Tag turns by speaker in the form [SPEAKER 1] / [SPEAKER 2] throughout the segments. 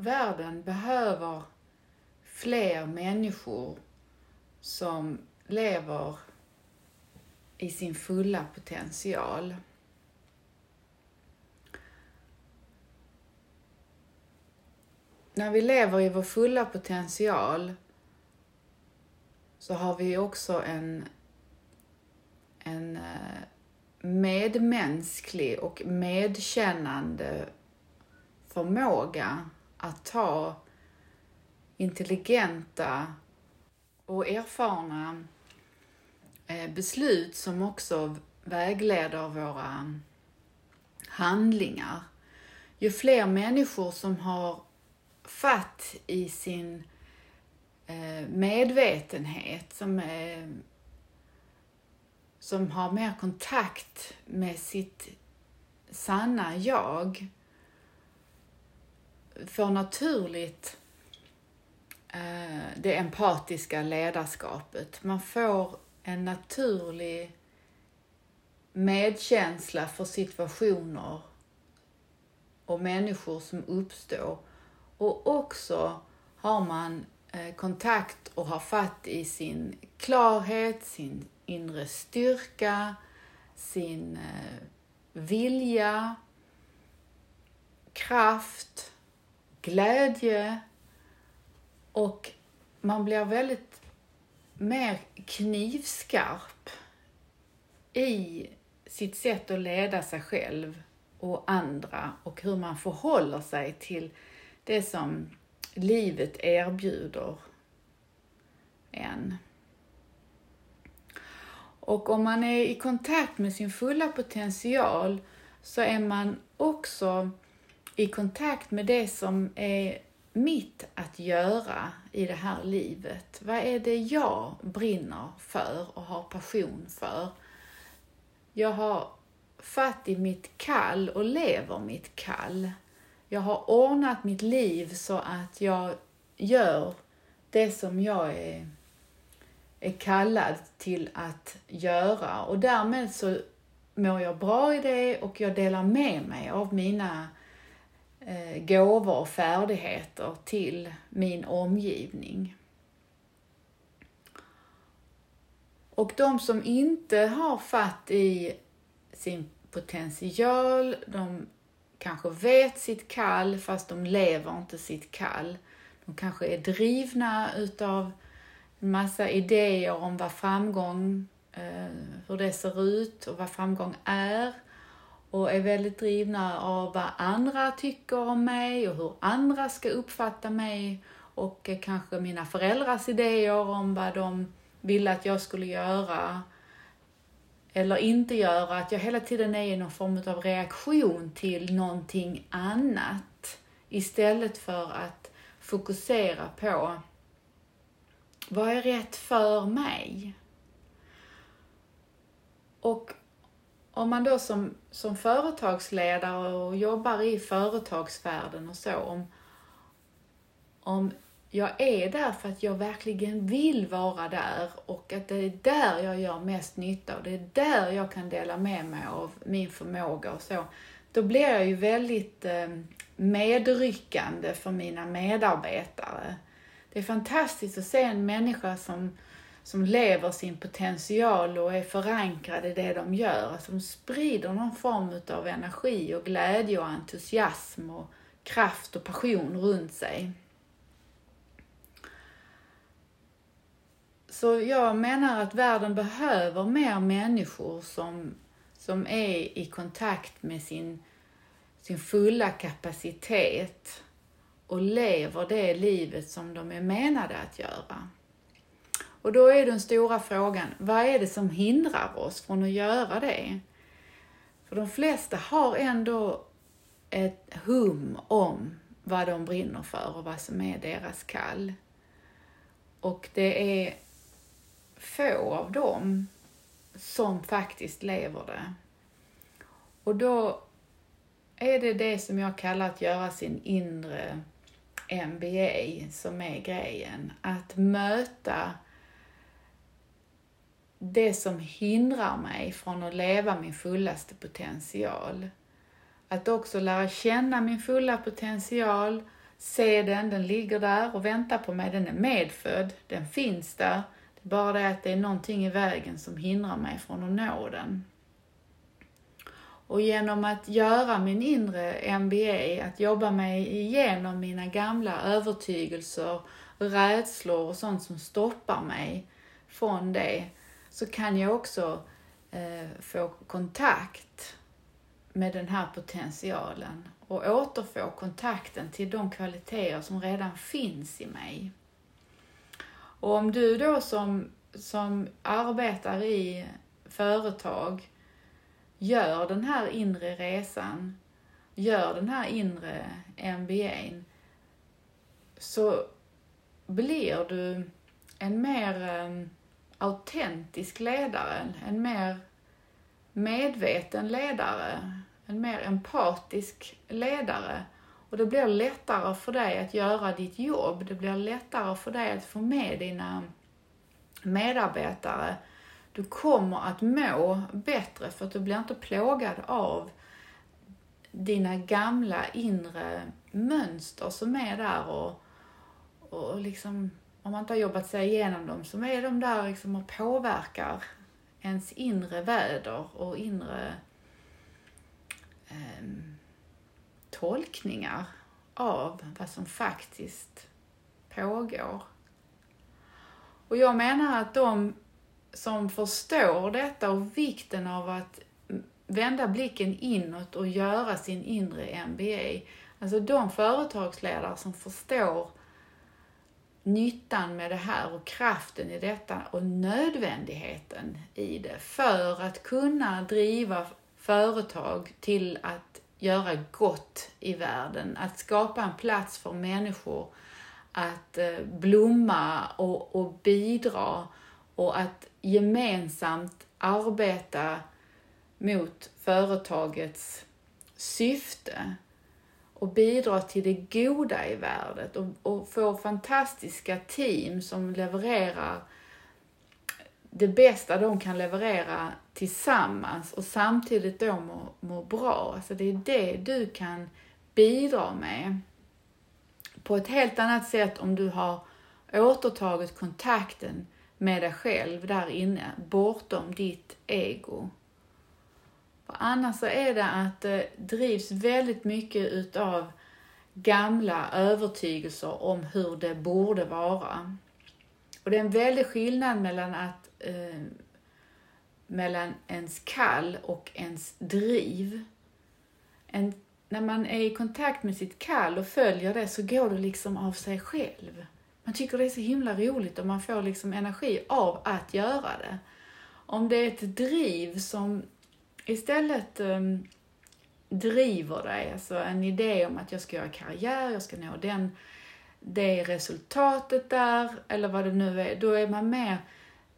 [SPEAKER 1] världen behöver fler människor som lever i sin fulla potential. När vi lever i vår fulla potential så har vi också en, en eh, medmänsklig och medkännande förmåga att ta intelligenta och erfarna eh, beslut som också vägleder våra handlingar. Ju fler människor som har fatt i sin eh, medvetenhet, som, är, som har mer kontakt med sitt sanna jag, får naturligt eh, det empatiska ledarskapet. Man får en naturlig medkänsla för situationer och människor som uppstår. Och också har man eh, kontakt och har fatt i sin klarhet, sin inre styrka, sin eh, vilja, kraft, glädje och man blir väldigt mer knivskarp i sitt sätt att leda sig själv och andra och hur man förhåller sig till det som livet erbjuder en. Och om man är i kontakt med sin fulla potential så är man också i kontakt med det som är mitt att göra i det här livet. Vad är det jag brinner för och har passion för? Jag har fatt i mitt kall och lever mitt kall. Jag har ordnat mitt liv så att jag gör det som jag är, är kallad till att göra och därmed så mår jag bra i det och jag delar med mig av mina eh, gåvor och färdigheter till min omgivning. Och de som inte har fatt i sin potential, de kanske vet sitt kall fast de lever inte sitt kall. De kanske är drivna utav en massa idéer om vad framgång, eh, hur det ser ut och vad framgång är och är väldigt drivna av vad andra tycker om mig och hur andra ska uppfatta mig och eh, kanske mina föräldrars idéer om vad de ville att jag skulle göra eller inte göra, att jag hela tiden är i någon form av reaktion till någonting annat istället för att fokusera på vad är rätt för mig? Och om man då som, som företagsledare och jobbar i företagsvärlden och så, om, om jag är där för att jag verkligen vill vara där och att det är där jag gör mest nytta och det är där jag kan dela med mig av min förmåga och så. Då blir jag ju väldigt eh, medryckande för mina medarbetare. Det är fantastiskt att se en människa som, som lever sin potential och är förankrade i det de gör, alltså, som sprider någon form av energi och glädje och entusiasm och kraft och passion runt sig. Så jag menar att världen behöver mer människor som, som är i kontakt med sin, sin fulla kapacitet och lever det livet som de är menade att göra. Och då är den stora frågan, vad är det som hindrar oss från att göra det? För de flesta har ändå ett hum om vad de brinner för och vad som är deras kall. Och det är få av dem som faktiskt lever det. Och då är det det som jag kallar att göra sin inre MBA som är grejen. Att möta det som hindrar mig från att leva min fullaste potential. Att också lära känna min fulla potential se den, den ligger där och väntar på mig, den är medfödd, den finns där. Det är bara det att det är någonting i vägen som hindrar mig från att nå den. Och genom att göra min inre MBA, att jobba mig igenom mina gamla övertygelser, rädslor och sånt som stoppar mig från det, så kan jag också eh, få kontakt med den här potentialen och återfå kontakten till de kvaliteter som redan finns i mig. Och om du då som, som arbetar i företag gör den här inre resan, gör den här inre MBA'n, så blir du en mer eh, autentisk ledare, en mer medveten ledare, en mer empatisk ledare. Och det blir lättare för dig att göra ditt jobb. Det blir lättare för dig att få med dina medarbetare. Du kommer att må bättre för att du blir inte plågad av dina gamla inre mönster som är där och, och liksom, om man inte har jobbat sig igenom dem, som är de där liksom och påverkar ens inre väder och inre eh, tolkningar av vad som faktiskt pågår. Och jag menar att de som förstår detta och vikten av att vända blicken inåt och göra sin inre MBA, alltså de företagsledare som förstår nyttan med det här och kraften i detta och nödvändigheten i det för att kunna driva företag till att göra gott i världen, att skapa en plats för människor att eh, blomma och, och bidra och att gemensamt arbeta mot företagets syfte och bidra till det goda i världen och, och få fantastiska team som levererar det bästa de kan leverera tillsammans och samtidigt då må, må bra. Så det är det du kan bidra med på ett helt annat sätt om du har återtagit kontakten med dig själv där inne, bortom ditt ego. Och annars så är det att det drivs väldigt mycket utav gamla övertygelser om hur det borde vara. Och det är en väldig skillnad mellan att eh, mellan ens kall och ens driv. En, när man är i kontakt med sitt kall och följer det så går det liksom av sig själv. Man tycker det är så himla roligt och man får liksom energi av att göra det. Om det är ett driv som istället um, driver dig, alltså en idé om att jag ska göra karriär, jag ska nå den, det resultatet där, eller vad det nu är, då är man mer,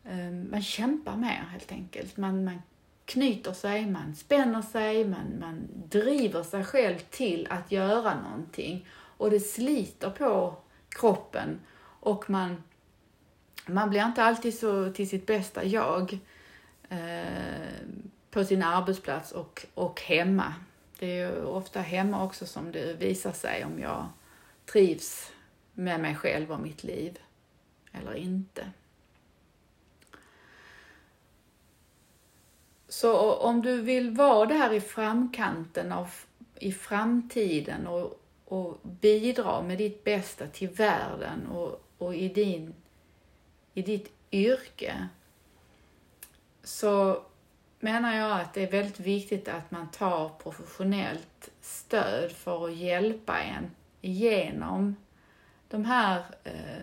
[SPEAKER 1] um, ehm, man kämpar mer helt enkelt. Man, man knyter sig, man spänner sig, man, man driver sig själv till att göra någonting och det sliter på kroppen och man, man blir inte alltid så till sitt bästa jag. Ehm, på sin arbetsplats och, och hemma. Det är ju ofta hemma också som det visar sig om jag trivs med mig själv och mitt liv eller inte. Så om du vill vara där i framkanten av, i framtiden och, och bidra med ditt bästa till världen och, och i, din, i ditt yrke så menar jag att det är väldigt viktigt att man tar professionellt stöd för att hjälpa en igenom de här eh,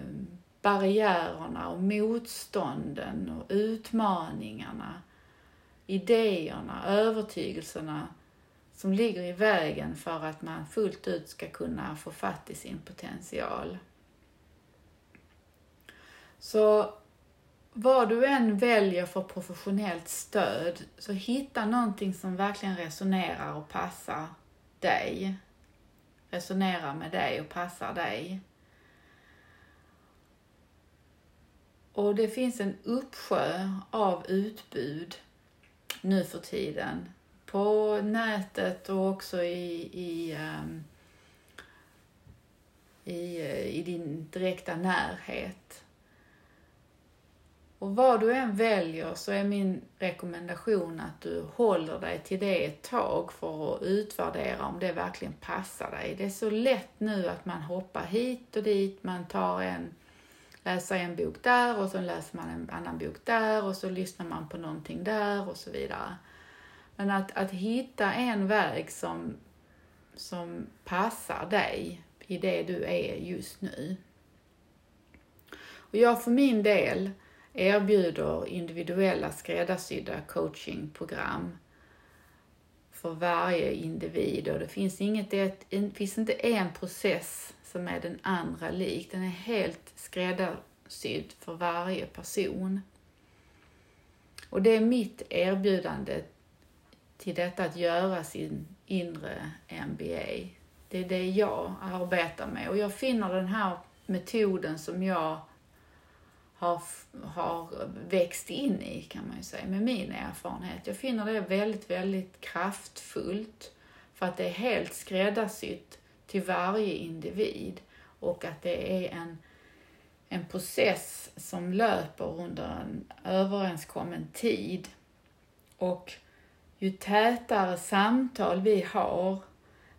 [SPEAKER 1] barriärerna och motstånden och utmaningarna, idéerna, övertygelserna som ligger i vägen för att man fullt ut ska kunna få fatt i sin potential. Så vad du än väljer för professionellt stöd, så hitta någonting som verkligen resonerar och passar dig. Resonerar med dig och passar dig. Och det finns en uppsjö av utbud nu för tiden. På nätet och också i, i ehm, i, i din direkta närhet. Och vad du än väljer så är min rekommendation att du håller dig till det ett tag för att utvärdera om det verkligen passar dig. Det är så lätt nu att man hoppar hit och dit, man tar en, läser en bok där och så läser man en annan bok där och så lyssnar man på någonting där och så vidare. Men att, att hitta en väg som, som passar dig i det du är just nu. Och jag för min del erbjuder individuella skräddarsydda coachingprogram för varje individ och det finns, inget, det finns inte en process som är den andra lik. Den är helt skräddarsydd för varje person. Och det är mitt erbjudande till detta att göra sin inre MBA. Det är det jag arbetar med och jag finner den här metoden som jag har, har växt in i kan man ju säga med min erfarenhet. Jag finner det väldigt, väldigt kraftfullt för att det är helt skräddarsytt till varje individ och att det är en, en process som löper under en överenskommen tid. Och ju tätare samtal vi har,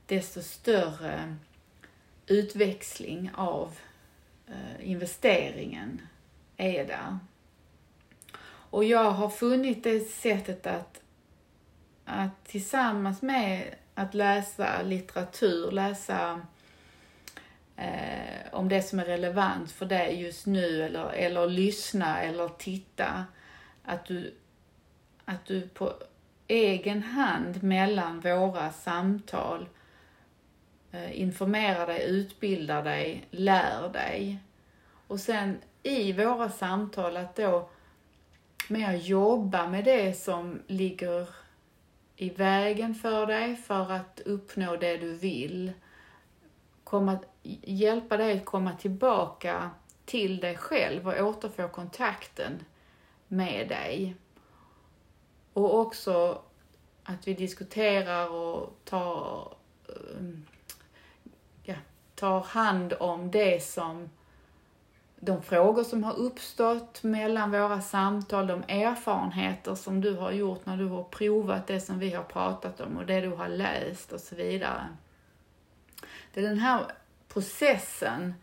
[SPEAKER 1] desto större utväxling av eh, investeringen är där. Och jag har funnit det sättet att, att tillsammans med att läsa litteratur, läsa eh, om det som är relevant för dig just nu eller, eller lyssna eller titta, att du, att du på egen hand mellan våra samtal eh, informerar dig, utbildar dig, lär dig. Och sen i våra samtal att då mer jobba med det som ligger i vägen för dig för att uppnå det du vill. Komma, hjälpa dig att komma tillbaka till dig själv och återfå kontakten med dig. Och också att vi diskuterar och tar, eh, ja, tar hand om det som de frågor som har uppstått mellan våra samtal, de erfarenheter som du har gjort när du har provat det som vi har pratat om och det du har läst och så vidare. Det är den här processen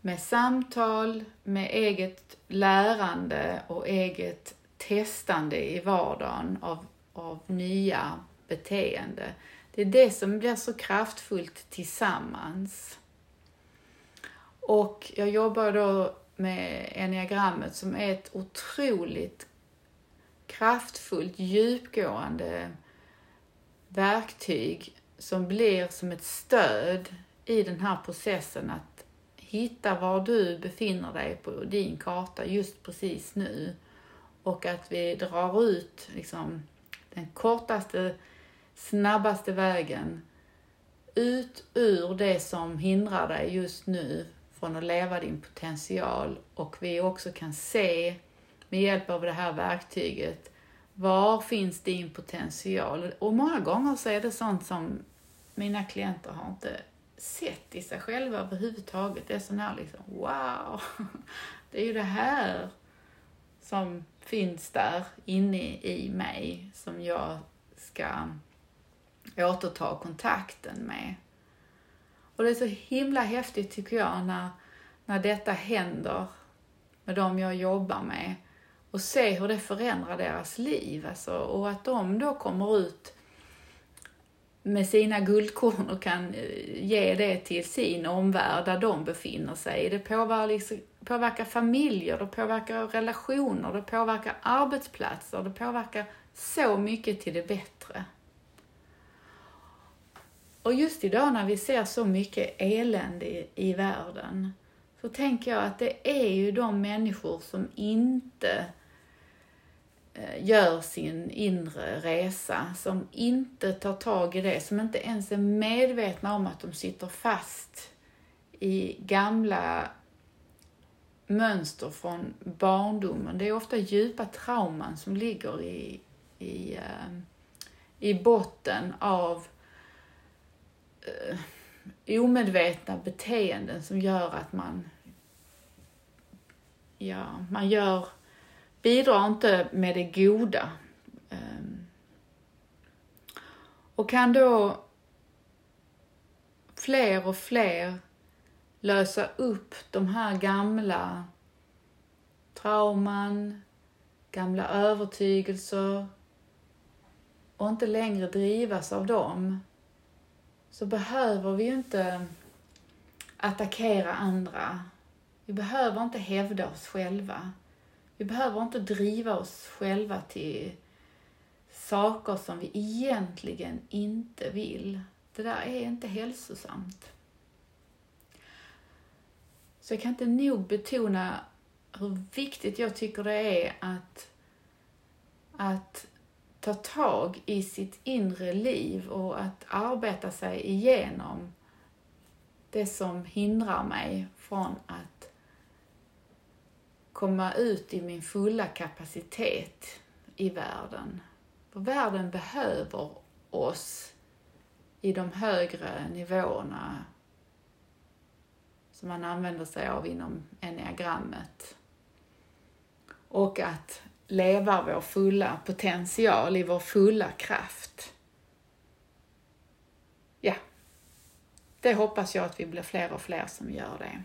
[SPEAKER 1] med samtal, med eget lärande och eget testande i vardagen av, av nya beteende. Det är det som blir så kraftfullt tillsammans. Och jag jobbar då med enneagrammet som är ett otroligt kraftfullt, djupgående verktyg som blir som ett stöd i den här processen att hitta var du befinner dig på din karta just precis nu. Och att vi drar ut liksom, den kortaste, snabbaste vägen ut ur det som hindrar dig just nu från att leva din potential och vi också kan se med hjälp av det här verktyget var finns din potential? Och många gånger så är det sånt som mina klienter har inte sett i sig själva överhuvudtaget. Det är sån här liksom, wow! Det är ju det här som finns där inne i mig som jag ska återta kontakten med. Och det är så himla häftigt tycker jag när, när detta händer med dem jag jobbar med och se hur det förändrar deras liv. Alltså, och att de då kommer ut med sina guldkorn och kan eh, ge det till sin omvärld där de befinner sig. Det påverkar, liksom, påverkar familjer, det påverkar relationer, det påverkar arbetsplatser, det påverkar så mycket till det bättre. Och just idag när vi ser så mycket elände i, i världen så tänker jag att det är ju de människor som inte eh, gör sin inre resa, som inte tar tag i det, som inte ens är medvetna om att de sitter fast i gamla mönster från barndomen. Det är ofta djupa trauman som ligger i, i, eh, i botten av Eh, omedvetna beteenden som gör att man ja, man gör, bidrar inte med det goda. Eh, och kan då fler och fler lösa upp de här gamla trauman, gamla övertygelser och inte längre drivas av dem så behöver vi ju inte attackera andra. Vi behöver inte hävda oss själva. Vi behöver inte driva oss själva till saker som vi egentligen inte vill. Det där är inte hälsosamt. Så jag kan inte nog betona hur viktigt jag tycker det är att, att ta tag i sitt inre liv och att arbeta sig igenom det som hindrar mig från att komma ut i min fulla kapacitet i världen. För världen behöver oss i de högre nivåerna som man använder sig av inom enneagrammet. Och att leva vår fulla potential i vår fulla kraft. Ja, det hoppas jag att vi blir fler och fler som gör det.